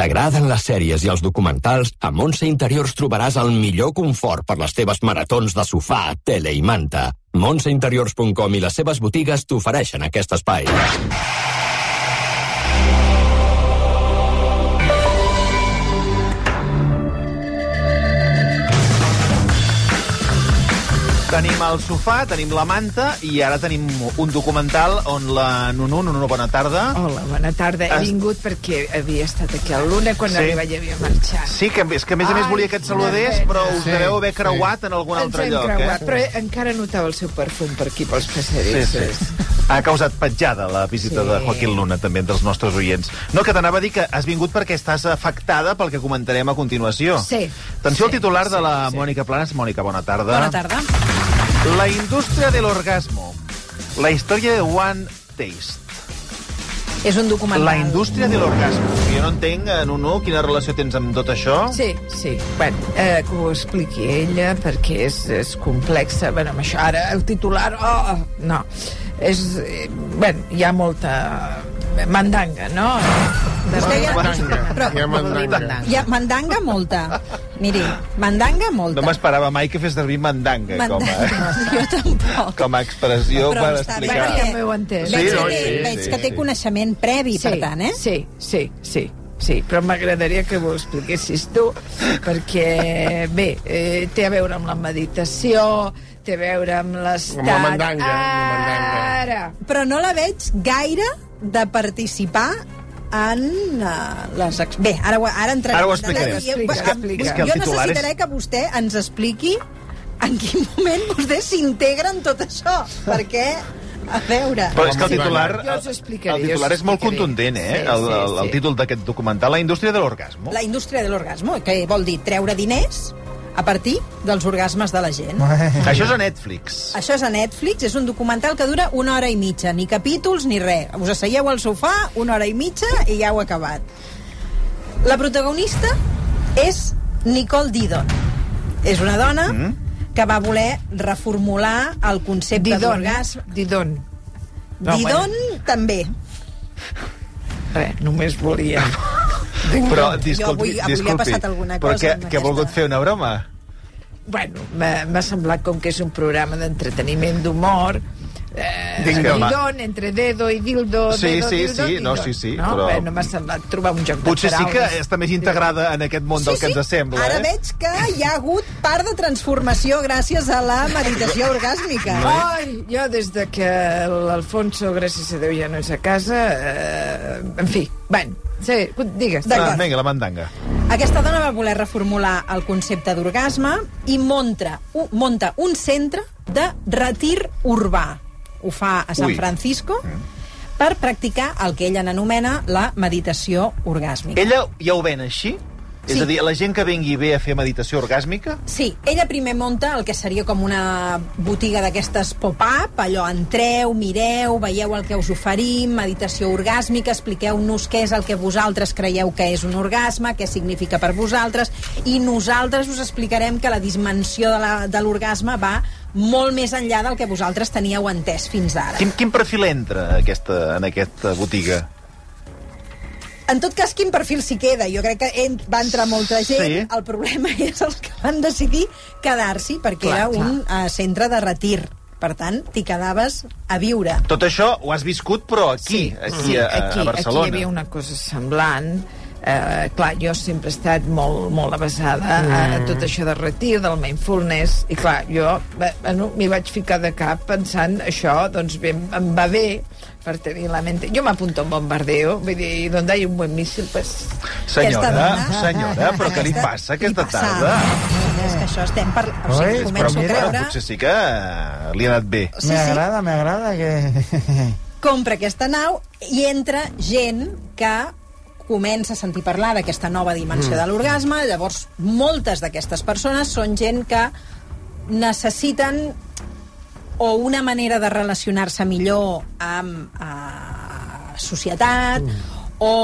t'agraden les sèries i els documentals, a Montse Interiors trobaràs el millor confort per les teves maratons de sofà, tele i manta. Montseinteriors.com i les seves botigues t'ofereixen aquest espai. Tenim el sofà, tenim la manta i ara tenim un documental on la Nunu, Nunu, bona tarda. Hola, bona tarda. He vingut perquè havia estat aquí a Luna quan Sí. sí. arriba ja havia marxat. Sí, que, és que a més a més Ai, volia que et saludés, però us deveu haver creuat en algun Ens altre hem lloc, creuat, eh? però encara notava el seu perfum per aquí, pels Sí, passadissos. sí. Ha causat petjada la visita Sí. de Joaquín Luna, també, entre els nostres oients. No, que t'anava a dir que has vingut perquè estàs afectada pel que comentarem a continuació. Sí. Atenció al Sí, titular de sí, la sí. Mònica Planes. Mònica, bona tarda. Bona tarda. La indústria de l'orgasmo. La història de One Taste. És un documental. La indústria de l'orgasmo. Jo no entenc, eh, Nunu, quina relació tens amb tot això? Sí, sí. Bueno, eh, que ho expliqui ella, perquè és, és complexa. Bueno, amb això ara, el titular... Oh, oh, no. És... Eh, bueno, hi ha molta mandanga, no? Mandanga. Hi ha mandanga. Hi ha mandanga molta. Miri, mandanga molta. No m'esperava mai que fes servir mandanga, com a, Jo tampoc. com a expressió Però per està bé, explicar... Ja m'heu entès. Sí, veig no, que sí, veig sí, que té sí. coneixement previ, per tant, eh? Sí, sí, sí. Sí, però m'agradaria que ho expliquessis tu, perquè, bé, eh, té a veure amb la meditació, té a veure amb l'estat... Amb la mandanga, amb la mandanga. Ara! Però no la veig gaire de participar en uh, les... Bé, ara, ho- ara entrarem... Ara ho en explicarem. detall. Explica, Jo- explica. El necessitaré és- que vostè ens expliqui en quin moment vostè s'integra en tot això, perquè, a veure... Però és que el titular, explicaré, el titular és molt explicaré. contundent, eh? Sí, el, sí, el, el sí. títol d'aquest documental, La indústria de l'orgasmo. La indústria de l'orgasmo, que vol dir treure diners a partir dels orgasmes de la gent. Això és a Netflix. Això és a Netflix, és un documental que dura una hora i mitja, ni capítols ni res. Us asseieu al sofà, una hora i mitja i ja heu acabat. La protagonista és Nicole Didon. És una dona Mm. que va voler reformular el concepte Didon, d'orgasme. Didon. No, Didon també. Res, només volia... Però, Jo disculpi, avui- avui li ha disculpi, passat alguna però cosa que, amb que ha volgut fer una broma? Bueno, m'ha semblat com que és un programa d'entreteniment d'humor, eh. Didon, entre dedo i dildo, Sí, dedo, sí, dildo, sí, didon. no, sí, sí, no? però- Bueno, m'ha semblat trobar un joc Potser de sí paraules. que està més integrada en aquest món del que ens sembla, Ara eh? veig que hi ha hagut part de transformació gràcies a la meditació orgàsmica. Ai, jo des de que l'Alfonso, gràcies a Déu, ja no és a casa, eh, en fi, bueno, sí, digues. D'acord. Ah, vinga, la mandanga. Aquesta dona va voler reformular el concepte d'orgasme i munta, un, munta un centre de retir urbà. Ho fa a San Ui. Francisco per practicar el que ella n'anomena la meditació orgàsmica. Ella ja ho ven així? És Sí. a dir, la gent que vengui bé a fer meditació orgàsmica? Sí, ella primer munta el que seria com una botiga d'aquestes pop-up, allò entreu, mireu, veieu el que us oferim, meditació orgàsmica, expliqueu-nos què és el que vosaltres creieu que és un orgasme, què significa per vosaltres, i nosaltres us explicarem que la dimensió de la- de l'orgasme va molt més enllà del que vosaltres teníeu entès fins ara. Quin, quin perfil entra aquesta, en aquesta botiga? En tot cas, quin perfil s'hi queda? Jo crec que en, va entrar molta gent. Sí. El problema és els que van decidir quedar-s'hi, perquè Clar, era clar. un uh, centre de retir. Per tant, t'hi quedaves a viure. Tot això ho has viscut, però aquí, aquí, a, a, aquí, a Barcelona. Aquí hi havia una cosa semblant. Eh, clar, jo sempre he estat molt, molt avasada mm. a tot això de retir, del mindfulness, i clar, jo bueno, m'hi vaig ficar de cap pensant això, doncs bé, em va bé per tenir la mente. Jo m'apunto a un bombardeo, vull dir, donde hay un buen míssil, pues... Senyora, senyora, però què li Aquesta- passa li aquesta passa. tarda? És que això estem per... O sigui, Oi, començo però a mira, creure... Potser sí que li ha anat bé. Sí, me sí, agrada, me agrada que... compra aquesta nau i entra gent que comença a sentir parlar d'aquesta nova dimensió mm. de l'orgasme, llavors moltes d'aquestes persones són gent que necessiten o una manera de relacionar-se millor amb eh, societat mm. o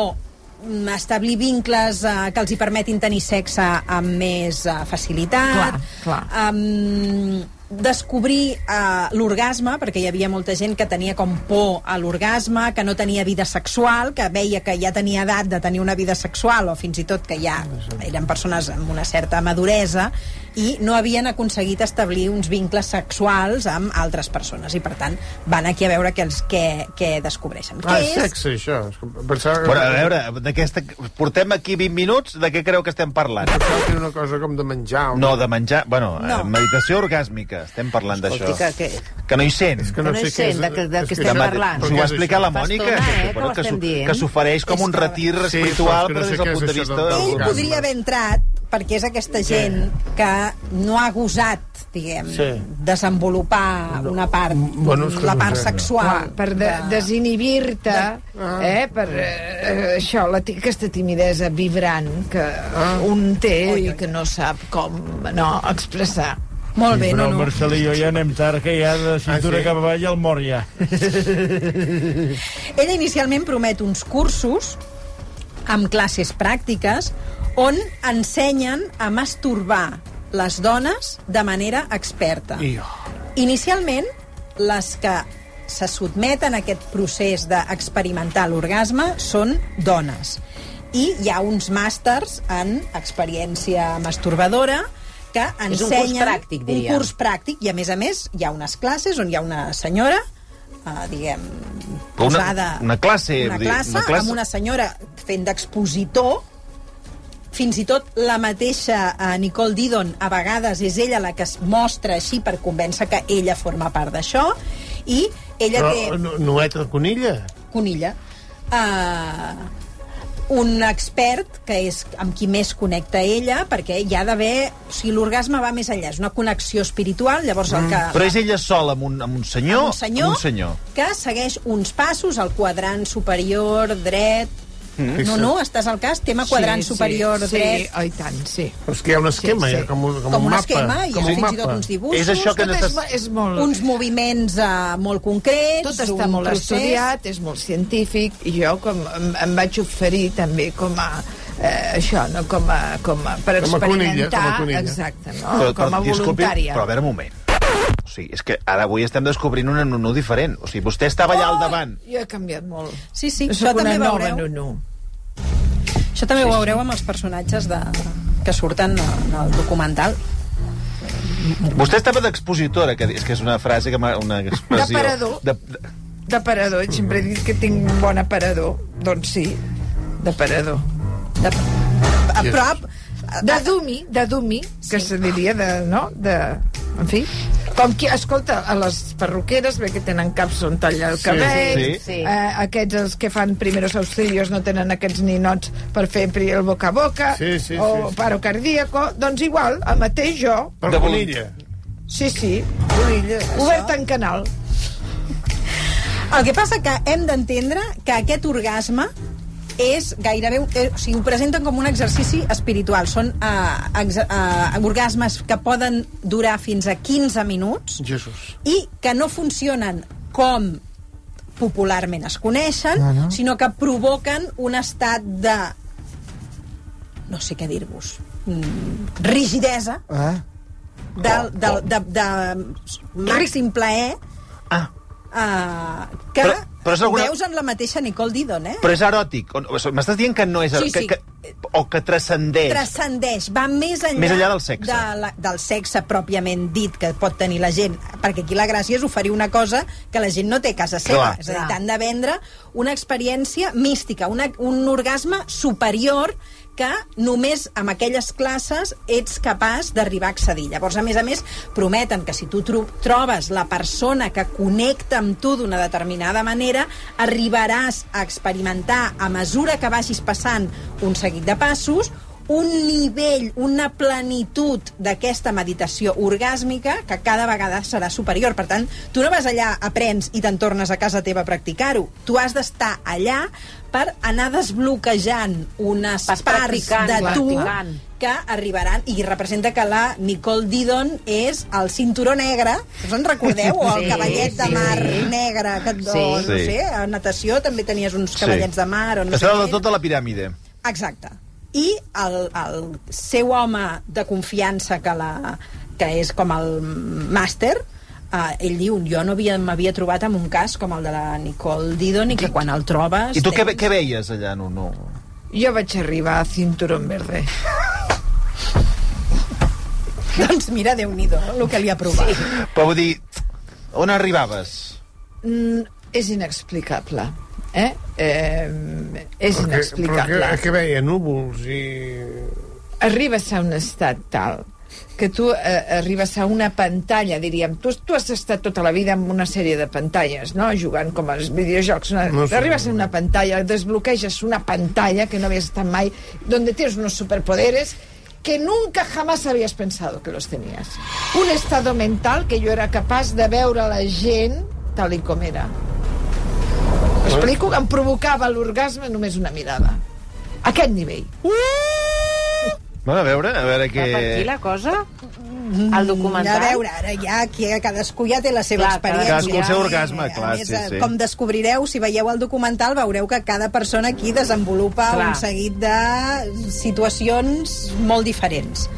mm, establir vincles eh, que els hi permetin tenir sexe amb més eh, facilitat Clar, clar. Um, descobrir uh, l'orgasme, perquè hi havia molta gent que tenia com por a l'orgasme, que no tenia vida sexual, que veia que ja tenia edat de tenir una vida sexual, o fins i tot que ja eren persones amb una certa maduresa, i no havien aconseguit establir uns vincles sexuals amb altres persones, i per tant van aquí a veure què, els, què, què descobreixen. Ah, què és sexe, això. Que Pensava, Bueno, a veure, d'aquesta... Portem aquí 20 minuts, de què creu que estem parlant? Pensava que era una cosa com de menjar. o No, de menjar... Bueno, No. no. meditació orgàsmica, estem parlant d'això. Que, que, Que no hi sent. És que Que no no sé hi què és... sent de què- de és què que- estem parlant. Us ho va explicar la Mònica, estona, que, eh, que que, que s'ofereix com un que- retir Sí, espiritual, però que no des del punt de vista... ell podria haver entrat perquè és aquesta gent que no ha gosat, diguem, Sí. desenvolupar una part, Bueno, és que la no part sé. sexual. Clar, per de, desinhibir-te, Ah. eh, per eh, això, la, aquesta timidesa vibrant que Ah. un té i que no sap com no expressar. Molt bé, Però no, el no. Marcel i jo ja anem tard, que ja de cintura Ah, sí? cap avall el mor ja. Ella inicialment promet uns cursos amb classes pràctiques on ensenyen a masturbar les dones de manera experta. I jo. Inicialment, les que se sotmeten a aquest procés d'experimentar l'orgasme són dones. I hi ha uns màsters en experiència masturbadora que És un ensenyen... curs pràctic, diríem. Un curs pràctic, i a més a més hi ha unes classes on hi ha una senyora uh, diguem, Una- posada... una classe, una vull dir, classe, una classe. amb una senyora fent d'expositor fins i tot la mateixa uh, Nicole Didon a vegades és ella la que es mostra així per convèncer que ella forma part d'això i ella Però té no, Noeta Conilla? conilla uh, un expert que és amb qui més connecta ella perquè hi ha d'haver... O sigui, l'orgasme va més enllà, és una connexió espiritual, llavors el que... Però és ella sola amb un, amb un senyor? amb un senyor, Amb un senyor. que segueix uns passos al quadrant superior dret no, no, estàs al cas, tema quadrant sí, superior sí, dret Sí, oh, i tant, sí. Però és que hi ha un esquema, Sí, sí. ja, com, un- com, com un un mapa. esquema, hi ha com un fins i tot uns dibuixos És això que Tot és, necess- mo- és molt... uns moviments uh, molt concrets Tot està molt procés. estudiat, és molt científic, i jo com em, em vaig oferir també com a eh, això, no? com a, com a, per Com a conilla, experimentar, com a conilla. exacte, no? com a disculpi, voluntària. Però a veure, un moment. O sigui, és que ara avui estem descobrint una nunu diferent. O sigui, vostè estava allà al davant. Jo he canviat molt. Sí, sí, Jo això soc també veureu. nunu. Això també ho veureu amb els personatges de, que surten en el documental. Vostè estava d'expositora, que és que és una frase que. Una expressió... D'aparador. De, de, D'aparador, sempre he dit que tinc un bon aparador. Doncs sí, d'aparador. De, a prop... De dumi, de dumi, que se diria de, no? De, en fi, com que, escolta, a les perruqueres ve que tenen caps on tallar el Sí, cabell, sí. Sí. Eh, aquests els que fan primeros auxilios no tenen aquests ninots per fer pri- el boca a boca, Sí, sí, o sí, sí. paro cardíaco, doncs igual, el mateix jo, Per De Conilla. sí, sí, Conilla, obert en canal. El que passa que hem d'entendre que aquest orgasme és gairebé... Eh, o sigui, ho presenten com un exercici espiritual. Són eh, ex, eh, orgasmes que poden durar fins a 15 minuts Jesús. i que no funcionen com popularment es coneixen, no, no. sinó que provoquen un estat de no sé què dir-vos mm, rigidesa Ah. del, del, de, de màxim plaer ah, uh, que Però- però és alguna- veus en la mateixa Nicole Didon, eh? però és eròtic. M'estàs dient que no és... Sí, que, sí. Que, o que transcendeix. transcendeix, va més enllà, Més enllà del sexe. De la, del sexe pròpiament dit que pot tenir la gent, perquè aquí la gràcia és oferir una cosa que la gent no té a casa seva, Clar. és a dir, t'han de vendre una experiència mística, una, un orgasme superior que només amb aquelles classes ets capaç d'arribar a accedir. Llavors, a més a més, prometen que si tu tro trobes la persona que connecta amb tu d'una determinada manera, arribaràs a experimentar, a mesura que vagis passant un seguit de passos, un nivell, una plenitud d'aquesta meditació orgàsmica que cada vegada serà superior. Per tant, tu no vas allà, aprens i te'n tornes a casa teva a practicar-ho. Tu has d'estar allà per anar desbloquejant unes Vas parts de tu practicant. que arribaran i representa que la Nicole Didon és el cinturó negre, us en recordeu? O el Sí, cavallet de sí, mar sí. negre, que, o, Sí. no Sí. sé, a natació també tenies uns cavallets de mar o no sé Estava de tota la piràmide. Exacte. I el, el seu home de confiança que la, que és com el màster, uh, ell diu, jo no havia- m'havia trobat amb un cas com el de la Nicole Didon i que quan el trobes... I tu què, tens- què veies allà, no, no? Jo vaig arribar a Cinturón Verde. Doncs mira, déu nhi el que li ha provat. Sí. Però vull dir, on arribaves? Mm, és inexplicable. Eh? eh és Però que, però inexplicable. que, que veia núvols i... arribes a un estat tal que tu eh, arribes a una pantalla, diríem. Tu, tu has estat tota la vida amb una sèrie de pantalles, no?, jugant com als videojocs. Una, No no sé. arribes a una pantalla, desbloqueges una pantalla que no habías estat mai, donde tienes unos superpoderes que nunca jamás habías pensado que los tenías. Un estado mental que jo era capaç de veure la gent tal i com era. Explico que em provocava l'orgasme només una mirada. A aquest nivell. Bueno, a veure, a veure què... Va per aquí la cosa? El A documental? veure, ara ja aquí cadascú ja té la seva Clar, experiència. cadascú el seu Eh, orgasme, a clar, més, sí, eh, sí. Com descobrireu, si veieu el documental, veureu que cada persona aquí desenvolupa Clar. un seguit de situacions molt diferents.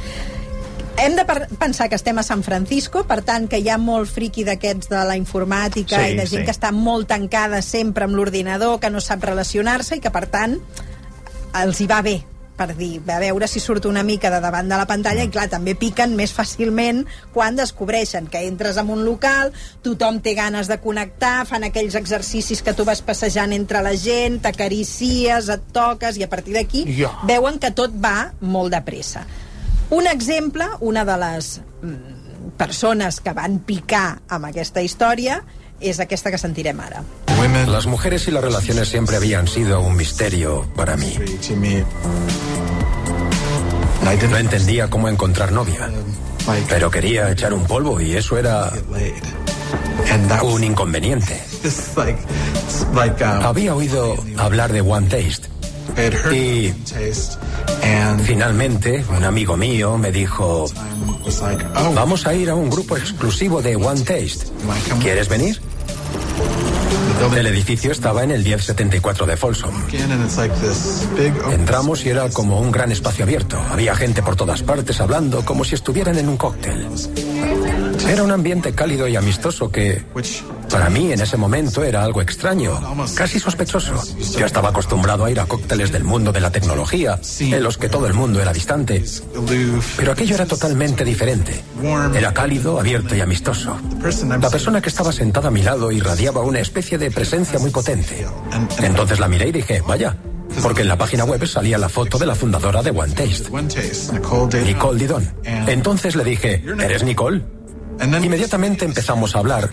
Hem de pensar que estem a San Francisco, per tant, que hi ha molt friqui d'aquests de la informàtica Sí, i de gent sí. que està molt tancada sempre amb l'ordinador, que no sap relacionar-se i que, per tant, els hi va bé per dir, a veure si surt una mica de davant de la pantalla i clar, també piquen més fàcilment quan descobreixen que entres en un local, tothom té ganes de connectar, fan aquells exercicis que tu vas passejant entre la gent, t'acaricies, et toques i a partir d'aquí Ja. veuen que tot va molt de pressa. Un exemple, una de les mm, persones que van picar amb aquesta història és aquesta que sentirem ara. Las mujeres y las relaciones siempre habían sido un misterio para mí. No entendía cómo encontrar novia, pero quería echar un polvo y eso era un inconveniente. Había oído hablar de One Taste y finalmente un amigo mío me dijo, vamos a ir a un grupo exclusivo de One Taste. ¿Quieres venir? El edificio estaba en el 1074 de Folsom. Entramos y era como un gran espacio abierto. Había gente por todas partes hablando como si estuvieran en un cóctel. Era un ambiente cálido y amistoso que, para mí en ese momento, era algo extraño, casi sospechoso. Yo estaba acostumbrado a ir a cócteles del mundo de la tecnología, en los que todo el mundo era distante. Pero aquello era totalmente diferente. Era cálido, abierto y amistoso. La persona que estaba sentada a mi lado irradiaba una especie de presencia muy potente. Entonces la miré y dije, vaya, porque en la página web salía la foto de la fundadora de One Taste, Nicole Didon. Entonces le dije, ¿eres Nicole? Inmediatamente empezamos a hablar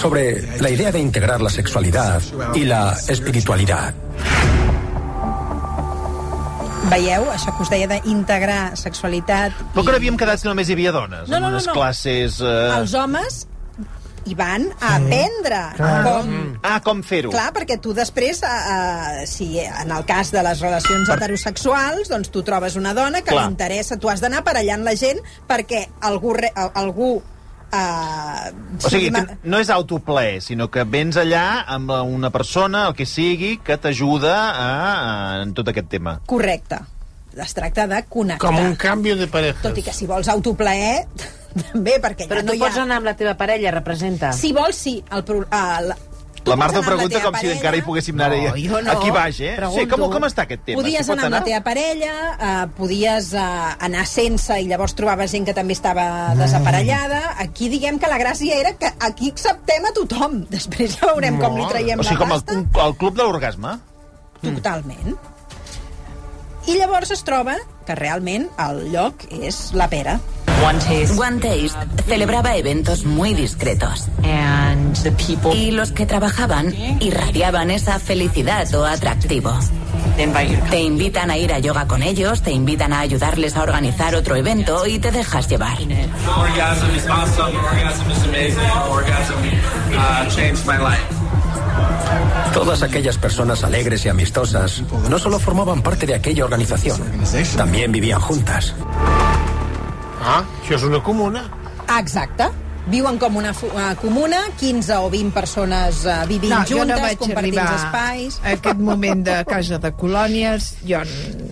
sobre la idea de integrar la sexualidad y la espiritualidad. Veieu, això que us deia d'integrar sexualitat... Però que no havíem quedat que només hi havia dones, No, en no, no, unes no. classes... Eh... Els homes hi van a aprendre com... Ah, com fer-ho. Clar, perquè tu després, uh, si en el cas de les relacions heterosexuals, doncs tu trobes una dona que Clar. li interessa, tu has d'anar aparellant la gent perquè algú, re, algú uh, O sigui, que no és autoplay, sinó que vens allà amb una persona, el que sigui, que t'ajuda en tot aquest tema. correcte. Es tracta de connectar. Com un canvi de parejas. Tot i que si vols autoplaer, també, perquè Però ja tu no hi pots ha... anar amb la teva parella, representa. Si vols, sí. El, pro- uh, la, Marta anar pregunta com si encara hi poguéssim anar No, jo no. aquí baix, eh? Sí, Pregunto. com, com està aquest tema? Podies pot anar amb la teva parella, uh, podies uh, anar sense i llavors trobaves gent que també estava desaparellada. Aquí diguem que la gràcia era que aquí acceptem a tothom. Després ja veurem com li traiem O sigui, la com el, pasta. el club de l'orgasme? Totalment. I llavors es troba que realment el lloc és la pera. One Taste celebraba eventos muy discretos. Y los que trabajaban irradiaban esa felicidad o atractivo. Te invitan a ir a yoga con ellos, te invitan a ayudarles a organizar otro evento y te dejas llevar. Orgasm is awesome. Orgasm is amazing. Orgasm uh, changed my life. Todas aquellas personas alegres y amistosas no solo formaban parte de aquella organización, también vivían juntas. Ah, això és una comuna. Ah, Exacte. Viuen com una eh, comuna, 15 o 20 persones eh, vivint no, jo juntes, no vaig compartint espais... a aquest moment de casa de colònies. Jo,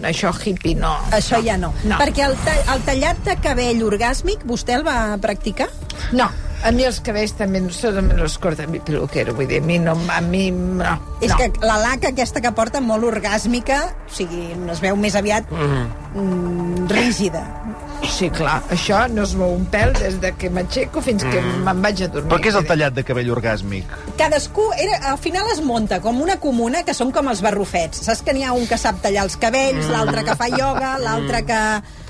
això hippie, no. Això ja no. No. Perquè el, ta el tallat de cabell orgàsmic, vostè el va practicar? No, a mi els cabells també no són los corta mi peluquero, vull dir, a mi no, a mi no. És no. que la laca aquesta que porta molt orgàsmica, o sigui, es veu més aviat mm, rígida. Sí, clar, això no es mou un pèl des de que m'aixeco fins que me'n vaig a dormir. Però què és el tallat de cabell orgàsmic? Cadascú, era, al final es munta com una comuna que són com els barrufets. Saps que n'hi ha un que sap tallar els cabells, l'altre que fa ioga, l'altre que...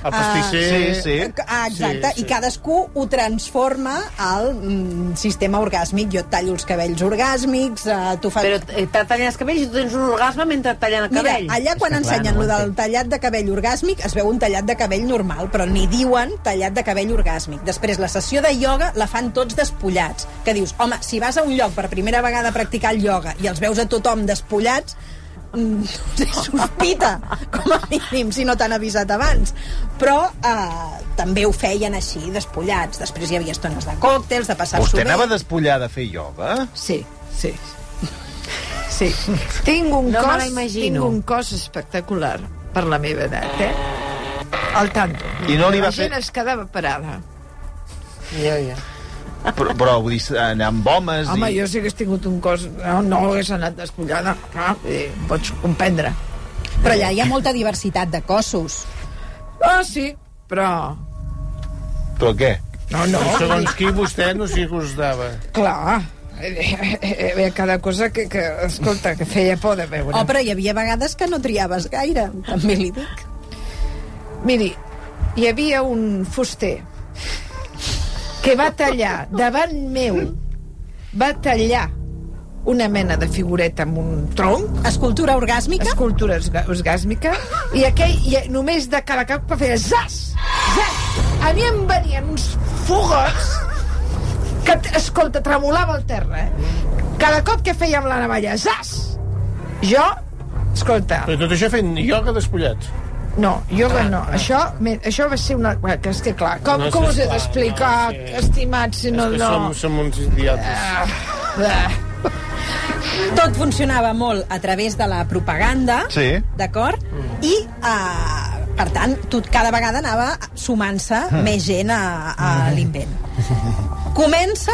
El pastisser. Sí, sí. Ah, exacte, Sí, sí. i cadascú ho transforma al mm, sistema orgàsmic. Jo tallo els cabells orgàsmics, eh, tu fas... Però et tallen els cabells i tu tens un orgasme mentre et tallen el Mira, cabell. allà quan ensenyen lo del tallat de cabell orgàsmic es veu un tallat de cabell normal, però ni diuen tallat de cabell orgàsmic. Després, la sessió de ioga la fan tots despullats. Que dius, home, si vas a un lloc per primera vegada a practicar el ioga i els veus a tothom despullats, mm, sospita, com a mínim, si no t'han avisat abans. Però eh, també ho feien així, despullats. Després hi havia estones de còctels, de passar-s'ho Vostè bé. anava despullat a fer ioga? Sí, sí. Sí. Tinc un No cos, tinc un cos espectacular per la meva edat, eh? Al tanto. I no li va la gent fer- es quedava parada. Ja, ja. Però, però vull dir, anar amb homes... Home, i... jo si hagués tingut un cos... No, no hagués anat despullada. Clar, eh, pots comprendre. Però allà hi ha molta diversitat de cossos. Ah, sí, però... Però què? No, no, Segons qui vostè no s'hi acostava. clar. Eh, eh, cada cosa que, que, escolta, que feia por de veure. Oh, però hi havia vegades que no triaves gaire, també li dic. Miri, hi havia un fuster que va tallar davant meu, va tallar una mena de figureta amb un tronc, Escultura orgàsmica? escultura orgàsmica, i aquell, i només de cada cop que feia zas, zas, a mi em venien uns fogots que, escolta, tremolava el terra, eh? Cada cop que feia amb la navalla, zas, jo, escolta, Però tot això fent ioga despullats. no, yoga no. Això, me, això va ser una... Bueno, que és que clar, com, No, com us he d'explicar, no, sí. estimat, si no... És que no... som, som uns idiotes. Ah, Tot funcionava molt a través de la propaganda, Sí. d'acord? I, uh, per tant, tot, cada vegada anava sumant-se més gent a, a l'invent. Comença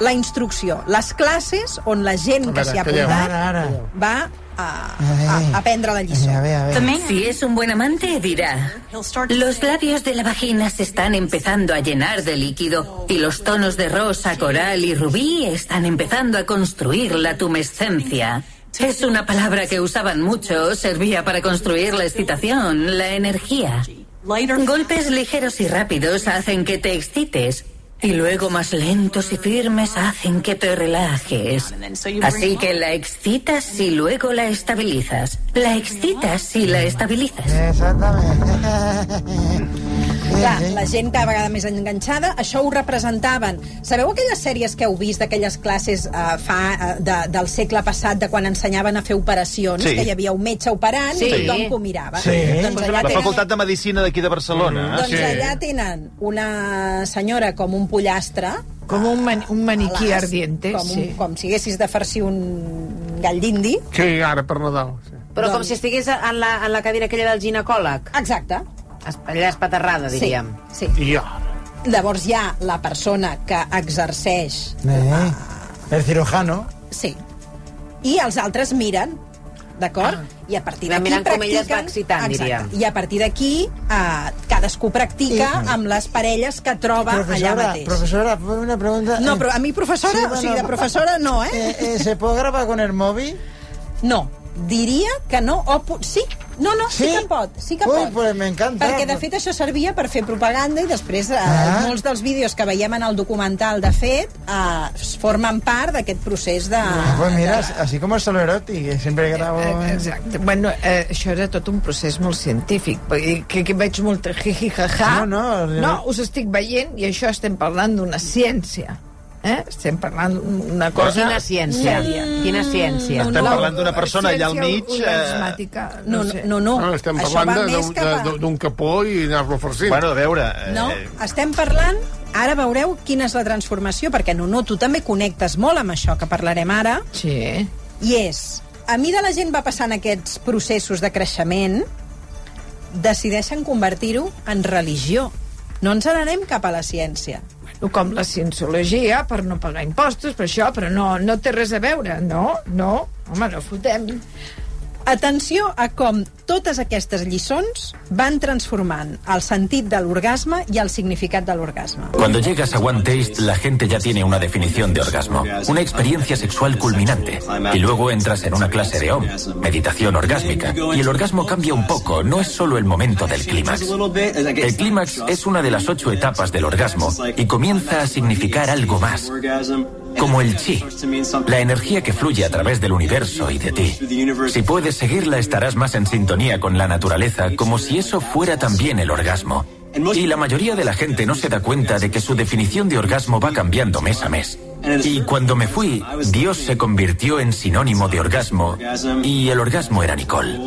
la instrucció, les classes on la gent que veure, s'hi ha apuntat Ara, ara. va a, a, a aprendre la lliçó. A ver, a ver. Si es un buen amante, dirá, los labios de la vagina se están empezando a llenar de líquido y los tonos de rosa, coral y rubí están empezando a construir la tumescencia. Es una palabra que usaban mucho, servía para construir la excitación, la energía. Golpes ligeros y rápidos hacen que te excites. Y luego más lentos y firmes hacen que te relajes. Así que la excitas y luego la estabilizas. La excitas y la estabilizas. Clar, la gent cada vegada més enganxada, això ho representaven. Sabeu aquelles sèries que heu vist d'aquelles classes uh, fa uh, de, del segle passat, de quan ensenyaven a fer operacions, Sí. que hi havia un metge operant Sí. i tothom que ho mirava? Sí. Doncs allà La tenen, Facultat de Medicina d'aquí de Barcelona. Mm, eh? doncs allà tenen una senyora com un pollastre, com un, man, un maniquí a l'as, ardiente, com, sí. un, com si haguessis de farcir un gall d'indi. Que ara per Nadal. Sí. Però com Doncs- si estigués en la, en la cadira aquella del ginecòleg. Exacte. Es- Allà espaterrada, diríem. Sí, sí. I ara. Llavors hi ha la persona que exerceix Eh, el cirujano. Sí. I els altres miren, d'acord? I a partir d'aquí mirant com ella es va practiquen- excitant, Exacte. diríem. I a partir d'aquí eh, cadascú practica amb les parelles que troba allà Profesora, mateix. profesora, una pregunta. No, eh, però a mi professora, Sí, o sigui, bueno, de professora no, eh? eh, eh, ¿Se puede grabar con el móvil? No, diria que no, o sí, no, no, sí, Sí? que pot, sí que Ui, pot. pues me encanta. Perquè, de fet, això servia per fer propaganda i després eh, Ah. molts dels vídeos que veiem en el documental, de fet, eh, formen part d'aquest procés de... Ah, pues mira, de- así como el solo erótico, que siempre grabo... Eh, Exacte. Bueno, eh, això era tot un procés molt científic, perquè que, que veig molta jiji jaja. No, no, no, us estic veient i això estem parlant d'una ciència. Eh? Estem parlant d'una cosa... Quina ciència? sèria. Quina ciència? Estem parlant d'una persona allà al mig, eh, No, no, no, no. No, estem Això parlant d'un capó i anar-lo farcint. Bueno, a veure... Eh, No, estem parlant ara veureu quina és la transformació, perquè Nuno, tu també connectes molt amb això que parlarem ara. Sí. I és, a mida la gent va passant aquests processos de creixement, decideixen convertir-ho en religió. No ens n'anem cap a la ciència. Com la cienciologia, per no pagar impostos, per això, però no, no té res a veure. No, no, home, no fotem. Atenció a com totes aquestes lliçons van transformant el sentit de l'orgasme i el significat de l'orgasme. Cuando llegas a One Taste, la gente ya tiene una definición de orgasmo, una experiencia sexual culminante. Y luego entras en una clase de OM, meditación orgásmica. Y el orgasmo cambia un poco, no es solo el momento del clímax. El clímax es una de las ocho etapas del orgasmo y comienza a significar algo más, como el chi, la energía que fluye a través del universo y de ti. Si puedes seguirla, estarás más en sintonía con la naturaleza, como si eso fuera también el orgasmo. Y la mayoría de la gente no se da cuenta de que su definición de orgasmo va cambiando mes a mes. Y cuando me fui, Dios se convirtió en sinónimo de orgasmo y el orgasmo era Nicole.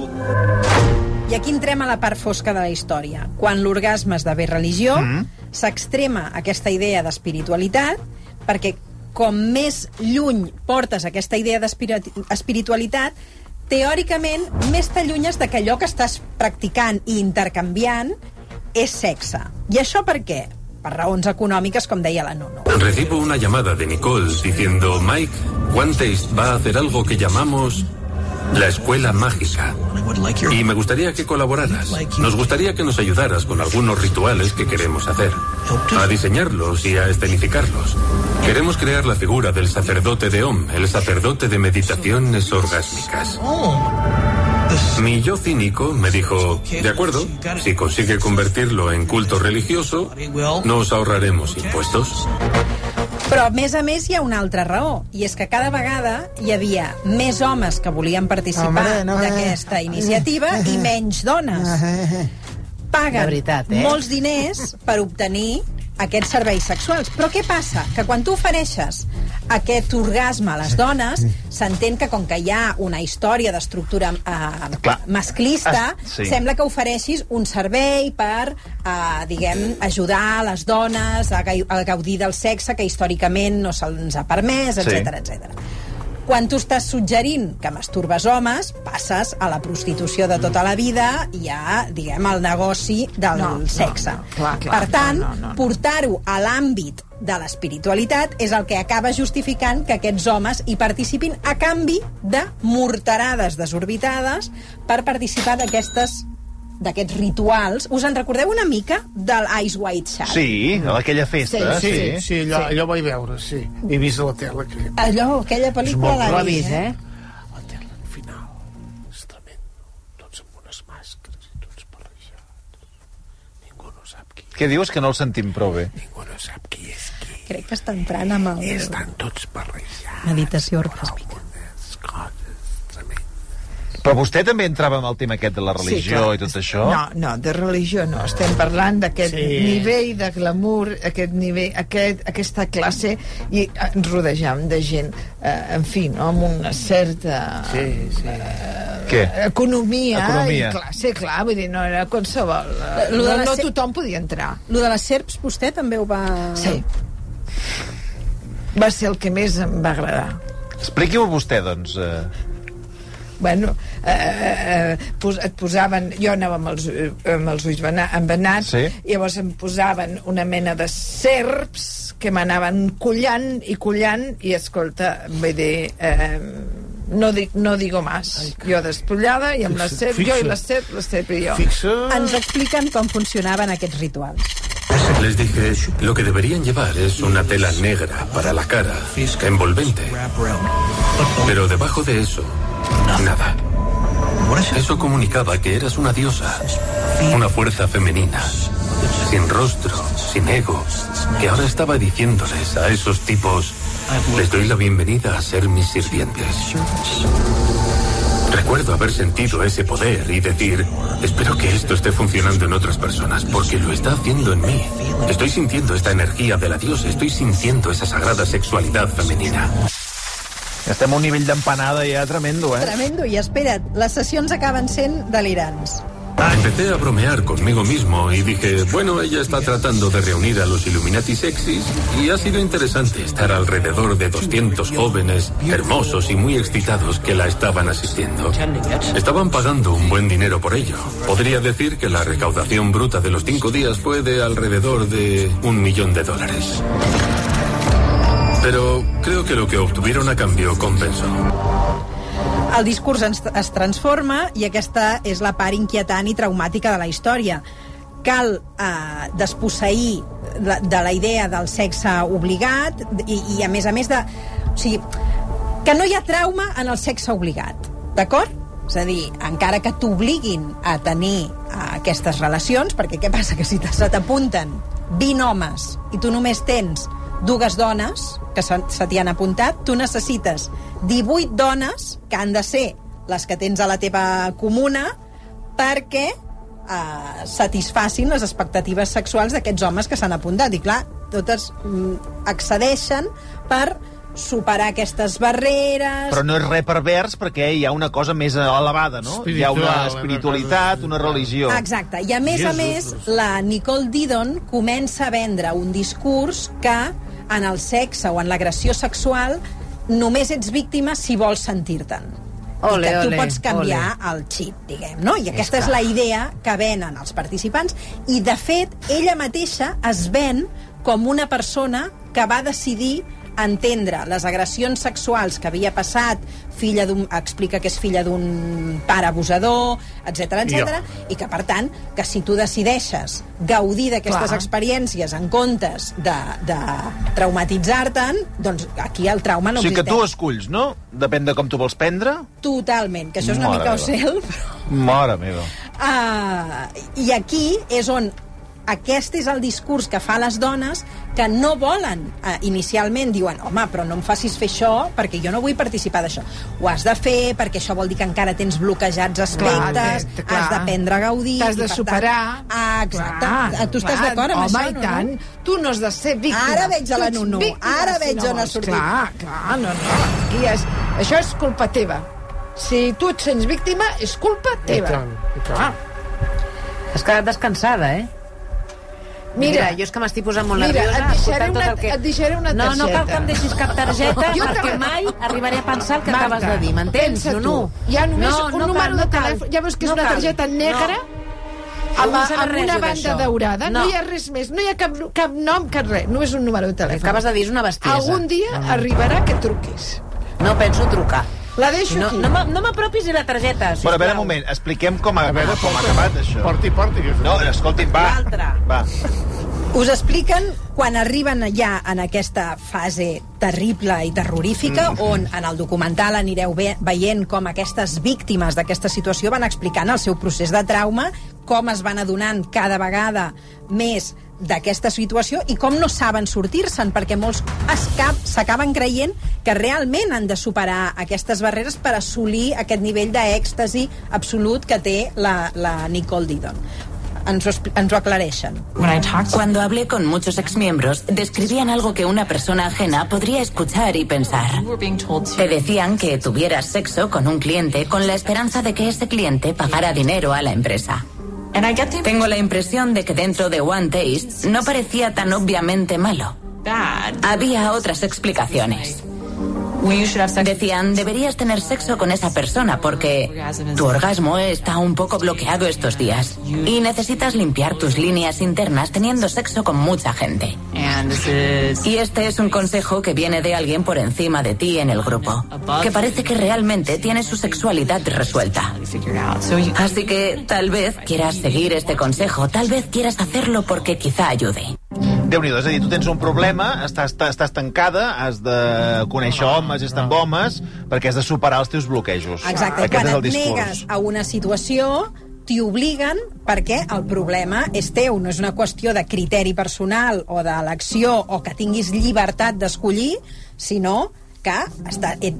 I aquí entrem a la part fosca de la història. Quan l'orgasme esdevé religió, mm. s'extrema aquesta idea d'espiritualitat, perquè com més lluny portes aquesta idea d'espiritualitat, teòricament més t'allunyes de que allò que estàs practicant i intercanviant és sexe. I això per què? Per raons econòmiques, com deia la Nuno. Recibo una llamada de Nicole diciendo, Mike, One Taste va a hacer algo que llamamos la escuela mágica. Y me gustaría que colaboraras. Nos gustaría que nos ayudaras con algunos rituales que queremos hacer. A diseñarlos y a escenificarlos. Queremos crear la figura del sacerdote de Om, el sacerdote de meditaciones orgásmicas. Mi yo cínico me dijo, de acuerdo, si consigue convertirlo en culto religioso, nos ahorraremos impuestos. Però, a més a més, hi ha una altra raó, i és que cada vegada hi havia més homes que volien participar no, eh. d'aquesta iniciativa i menys dones. Paguen De veritat, eh? molts diners per obtenir aquests serveis sexuals. Però què passa? Que quan tu ofereixes aquest orgasme a les dones, s'entén que com que hi ha una història d'estructura eh, Clar. masclista, Es- sí. sembla que ofereixis un servei per, eh, diguem, ajudar les dones a, a gaudir del sexe que històricament no se'ls ha permès, Sí. etc etc. Quan tu estàs suggerint que masturbes homes, passes a la prostitució de tota la vida i a, diguem, al negoci del No, no, sexe. no, clar, clar, per tant, no, no, no. portar-ho a l'àmbit de l'espiritualitat és el que acaba justificant que aquests homes hi participin a canvi de morterades desorbitades per participar d'aquestes d'aquests rituals. Us en recordeu una mica del Ice White Shad? Sí, aquella festa. Sí, Sí, sí, allò, allò vaig veure, sí. He vist a la tele. Que... Allò, aquella pel·lícula l'ha he vist, eh? La tele, al final, és tremendo. Tots amb unes màscares i tots barrejats. Ningú no sap qui, Què dius? Que no el sentim prou bé. ningú no sap qui és qui. Crec que està entrant amb el... Estan tots barrejats. Meditació orgàsmica. Però vostè també entrava amb el tema aquest de la religió clar. i tot això? No, no, de religió no. Estem parlant d'aquest Sí. sí. nivell de glamour, aquest nivell, aquest, aquesta classe, i ens rodejam de gent, eh, en fi, no, amb una certa Sí, sí. Què? economia, Economia. i classe, clar, vull dir, no era qualsevol. eh, Lo de No, no tothom podia entrar. Lo de les serps, vostè també ho va... Sí. Va ser el que més em va agradar. Expliqui-ho vostè, doncs. Eh... Bueno, eh, eh, pos, et posaven... Jo anava amb els, eh, amb els ulls vena- embenats, Sí. i llavors em posaven una mena de serps que m'anaven collant i collant, i escolta, vull dir... Eh, no, dic, no digo más. Jo despullada i amb la serp, Fixa. jo i la serp, la serp i jo. Fixa... Ens expliquen com funcionaven aquests rituals. Les dije, lo que deberían llevar es una tela negra para la cara, envolvente. Pero debajo de eso, nada. Eso comunicaba que eras una diosa, una fuerza femenina, sin rostro, sin ego, que ahora estaba diciéndoles a esos tipos, les doy la bienvenida a ser mis sirvientes. Recuerdo haber sentido ese poder y decir, espero que esto esté funcionando en otras personas, porque lo está haciendo en mí. Estoy sintiendo esta energía de la diosa, estoy sintiendo esa sagrada sexualidad femenina. Estem a un nivell d'empanada ja tremendo, eh? Tremendo, i espera't, les sessions acaben sent delirants. Empecé a bromear conmigo mismo y dije, bueno, ella está tratando de reunir a los Illuminati sexys y ha sido interesante estar alrededor de 200 jóvenes hermosos y muy excitados que la estaban asistiendo. Estaban pagando un buen dinero por ello. Podría decir que la recaudación bruta de los cinco días fue de alrededor de un millón de dólares. Pero creo que lo que obtuvieron a cambio compensó. El discurs es, es transforma i aquesta és la part inquietant i traumàtica de la història. Cal eh, desposseir de, de la idea del sexe obligat i, i a més a més de... O sigui, que no hi ha trauma en el sexe obligat, d'acord? És a dir, encara que t'obliguin a tenir eh, aquestes relacions, perquè què passa? Que si se t'apunten 20 homes i tu només tens dues dones que se, se t'hi han apuntat, tu necessites 18 dones que han de ser les que tens a la teva comuna perquè eh, satisfacin les expectatives sexuals d'aquests homes que s'han apuntat. I clar, totes mm, accedeixen per superar aquestes barreres... Però no és res pervers perquè hi ha una cosa més elevada, no? hi ha una Espiritual, espiritualitat, una religió. Exacte. I a més a més, la Nicole Didon comença a vendre un discurs que en el sexe o en l'agressió sexual només ets víctima si vols sentir-te'n. Ole, I que tu ole, pots canviar el xip, diguem, no? I aquesta és, clar. la idea que venen els participants i, de fet, ella mateixa es ven com una persona que va decidir entendre les agressions sexuals que havia passat, filla d'un explica que és filla d'un pare abusador, etc etc i que, per tant, que si tu decideixes gaudir d'aquestes experiències en comptes de, de traumatitzar-te'n, doncs aquí el trauma no o sigui que existeix. tu esculls, no? Depèn de com tu vols prendre. Totalment, que això és una Mare mica ocel, però... Mare meva. Uh, I aquí és on aquest és el discurs que fa les dones que no volen, uh, inicialment diuen home, però no em facis fer això perquè jo no vull participar d'això. Ho has de fer perquè això vol dir que encara tens bloquejats aspectes, Clar, clar. has d'aprendre a gaudir... T'has i, de per superar. Tant, ah, exacte. Clar, tu estàs d'acord amb home, això, i no? tant. Tu no has de ser víctima. Ara veig a la Nunu, ara si veig no on ha sortit. Clar, clar, no, no. Aquí és... Això és culpa teva. Si tu et sents víctima, és culpa teva. tant, i tant. Clar. Has quedat descansada, eh? Mira, jo és que m'estic posant molt mira, nerviosa et deixaré tot una- el que... et deixaré una No, no cal targeta. que em deixis cap targeta, Jo perquè mai arribaré a pensar el que Marta, acabes de dir, m'entens, pensa Nunu? tu. Hi ha només no, un no número cal, de no cal. telèfon. Ja veus que és No una cal. targeta negra No. amb, No amb una banda daurada. No. No. hi ha res més. No hi ha cap, cap nom, cap res. No és un número de telèfon. acabes de dir és una bestiesa. Algun dia arribarà que truquis. No penso trucar. La deixo No, aquí. no, m'a- no m'apropis ni la targeta, sisplau. Bueno, a veure, un moment, expliquem com ha, veure, com ha acabat això. Porti, porti. Que... No, escolti'm, va. L'altre. Va. Us expliquen quan arriben ja en aquesta fase terrible i terrorífica, on en el documental anireu ve veient com aquestes víctimes d'aquesta situació van explicant el seu procés de trauma, com es van adonant cada vegada més d'aquesta situació i com no saben sortir-se'n, perquè molts s'acaben creient que realment han de superar aquestes barreres per assolir aquest nivell d'èxtasi absolut que té la, la Nicole Didon. Ens ho, ens ho aclareixen. Cuando hablé con muchos exmiembros, describían algo que una persona ajena podría escuchar y pensar. Te decían que tuvieras sexo con un cliente con la esperanza de que ese cliente pagara dinero a la empresa. Tengo la impresión de que dentro de One Taste no parecía tan obviamente malo. Había otras explicaciones. Decían, deberías tener sexo con esa persona porque tu orgasmo está un poco bloqueado estos días y necesitas limpiar tus líneas internas teniendo sexo con mucha gente. Y este es un consejo que viene de alguien por encima de ti en el grupo, que parece que realmente tiene su sexualidad resuelta. Así que tal vez quieras seguir este consejo, tal vez quieras hacerlo porque quizá ayude. Déu-n'hi-do, és a dir, tu tens un problema, estàs, estàs tancada, has de conèixer homes, estar amb homes, perquè has de superar els teus bloquejos. Exacte, Aquest quan et negues a una situació t'hi obliguen perquè el problema és teu, no és una qüestió de criteri personal o d'elecció o que tinguis llibertat d'escollir, sinó que està, et,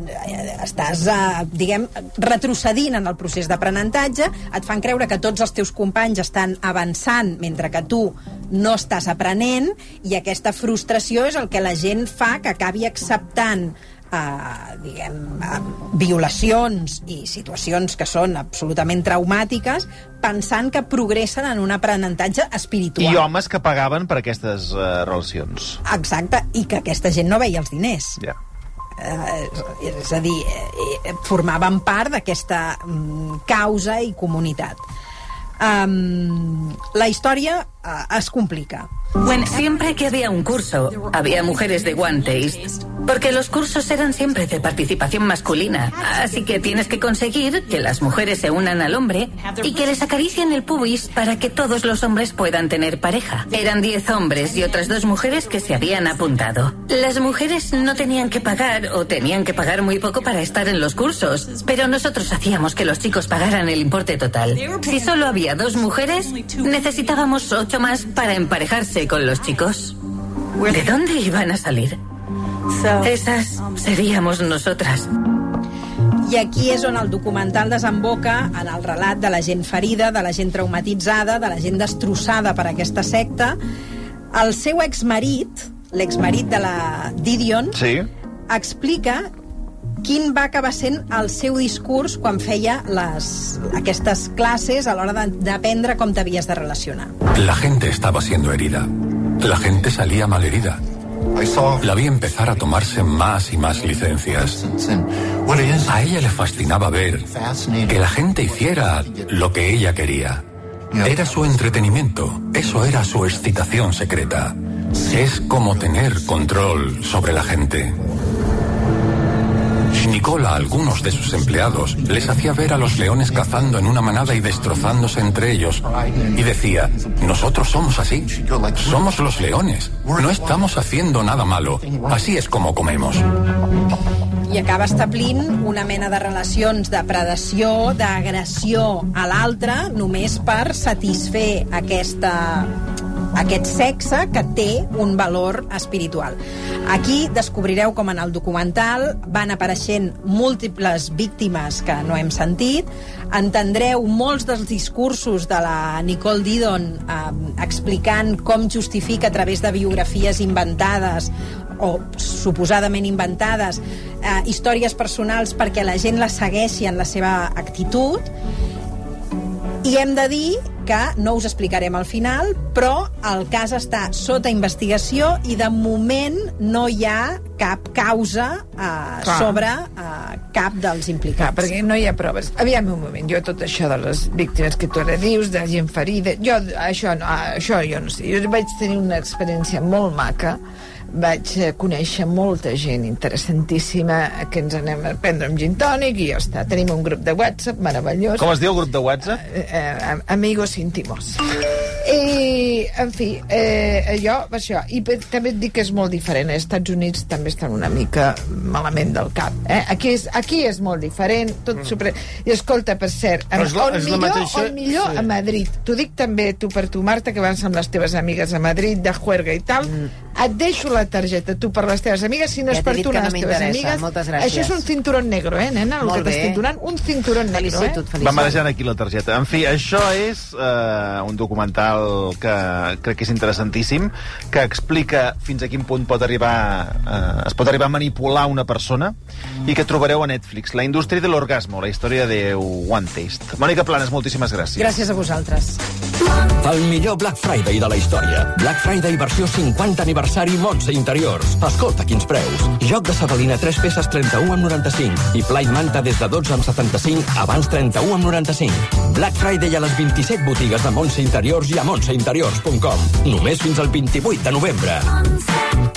estàs, eh, diguem, retrocedint en el procés d'aprenentatge, et fan creure que tots els teus companys estan avançant mentre que tu no estàs aprenent i aquesta frustració és el que la gent fa que acabi acceptant eh, diguem, eh, violacions i situacions que són absolutament traumàtiques pensant que progressen en un aprenentatge espiritual. I homes que pagaven per aquestes uh, relacions. Exacte, i que aquesta gent no veia els diners. Ja. Eh, és a dir, eh, formaven part d'aquesta mm, causa i comunitat. Um, la història uh, es complica. Siempre que había un curso, había mujeres de One Taste. Porque los cursos eran siempre de participación masculina. Así que tienes que conseguir que las mujeres se unan al hombre y que les acaricien el pubis para que todos los hombres puedan tener pareja. Eran 10 hombres y otras dos mujeres que se habían apuntado. Las mujeres no tenían que pagar o tenían que pagar muy poco para estar en los cursos. Pero nosotros hacíamos que los chicos pagaran el importe total. Si solo había dos mujeres, necesitábamos ocho más para emparejarse con los chicos. ¿De dónde iban a salir? Esas seríamos nosotras. I aquí és on el documental desemboca en el relat de la gent ferida, de la gent traumatitzada, de la gent destrossada per aquesta secta. El seu exmarit, l'exmarit de la Didion, sí. explica quin va acabar sent el seu discurs quan feia les, aquestes classes a l'hora d'aprendre com t'havies de relacionar. La gente estaba siendo herida. La gente salía malherida. La vi empezar a tomarse más y más licencias. A ella le fascinaba ver que la gente hiciera lo que ella quería. Era su entretenimiento, eso era su excitación secreta. Es como tener control sobre la gente. Nicole a algunos de sus empleados les hacía ver a los leones cazando en una manada y destrozándose entre ellos. Y decía, nosotros somos así, somos los leones, no estamos haciendo nada malo, así es como comemos. i acaba establint una mena de relacions de predació, d'agressió a l'altre, només per satisfer aquesta, aquest sexe que té un valor espiritual. Aquí descobrireu com en el documental van apareixent múltiples víctimes que no hem sentit, entendreu molts dels discursos de la Nicole Didon eh, explicant com justifica a través de biografies inventades o suposadament inventades eh, històries personals perquè la gent la segueixi en la seva actitud i hem de dir que no us explicarem al final, però el cas està sota investigació i de moment no hi ha cap causa eh, Clar. sobre eh, cap dels Clar, implicats. perquè no hi ha proves. Aviam un moment, jo tot això de les víctimes que tu ara dius, de gent ferida, jo això, no, això jo no sé. Jo vaig tenir una experiència molt maca, vaig eh, conèixer molta gent interessantíssima que ens anem a prendre un gin tònic i ja està. Tenim un grup de WhatsApp meravellós. Com es diu el grup de WhatsApp? Eh, eh, amigos íntimos. I, en fi, eh, allò, això. I també et dic que és molt diferent. Als Estats Units també estan una mica malament del cap. Eh? Aquí, és, aquí és molt diferent, tot super... I escolta, per cert, és la- on millor, mateixa- on millor sí. a Madrid. T'ho dic també tu per tu, Marta, que vas amb les teves amigues a Madrid, de juerga i tal. Et deixo la targeta, tu, per les teves amigues, si no Ja és per tu, anar no les teves amigues. Moltes gràcies. Això és un cinturón negro, eh, nena? El Molt que t'estic donant, un cinturón negro, eh? felicito. Va marejant aquí la targeta. En fi, això és eh, un documental que crec que és interessantíssim, que explica fins a quin punt pot arribar, eh, es pot arribar a manipular una persona i que trobareu a Netflix. La indústria de l'orgasmo, la història de One Taste. Mònica Planes, moltíssimes gràcies. Gràcies a vosaltres. El millor Black Friday de la història. Black Friday versió 50 aniversari Montse Interiors. Escolta quins preus. Joc de Sabadina 3 peces 31 amb 95 i Play Manta des de 12 amb 75 abans 31 amb 95. Black Friday a les 27 botigues de Montse Interiors i a montseinteriors.com. Només fins al 28 de novembre.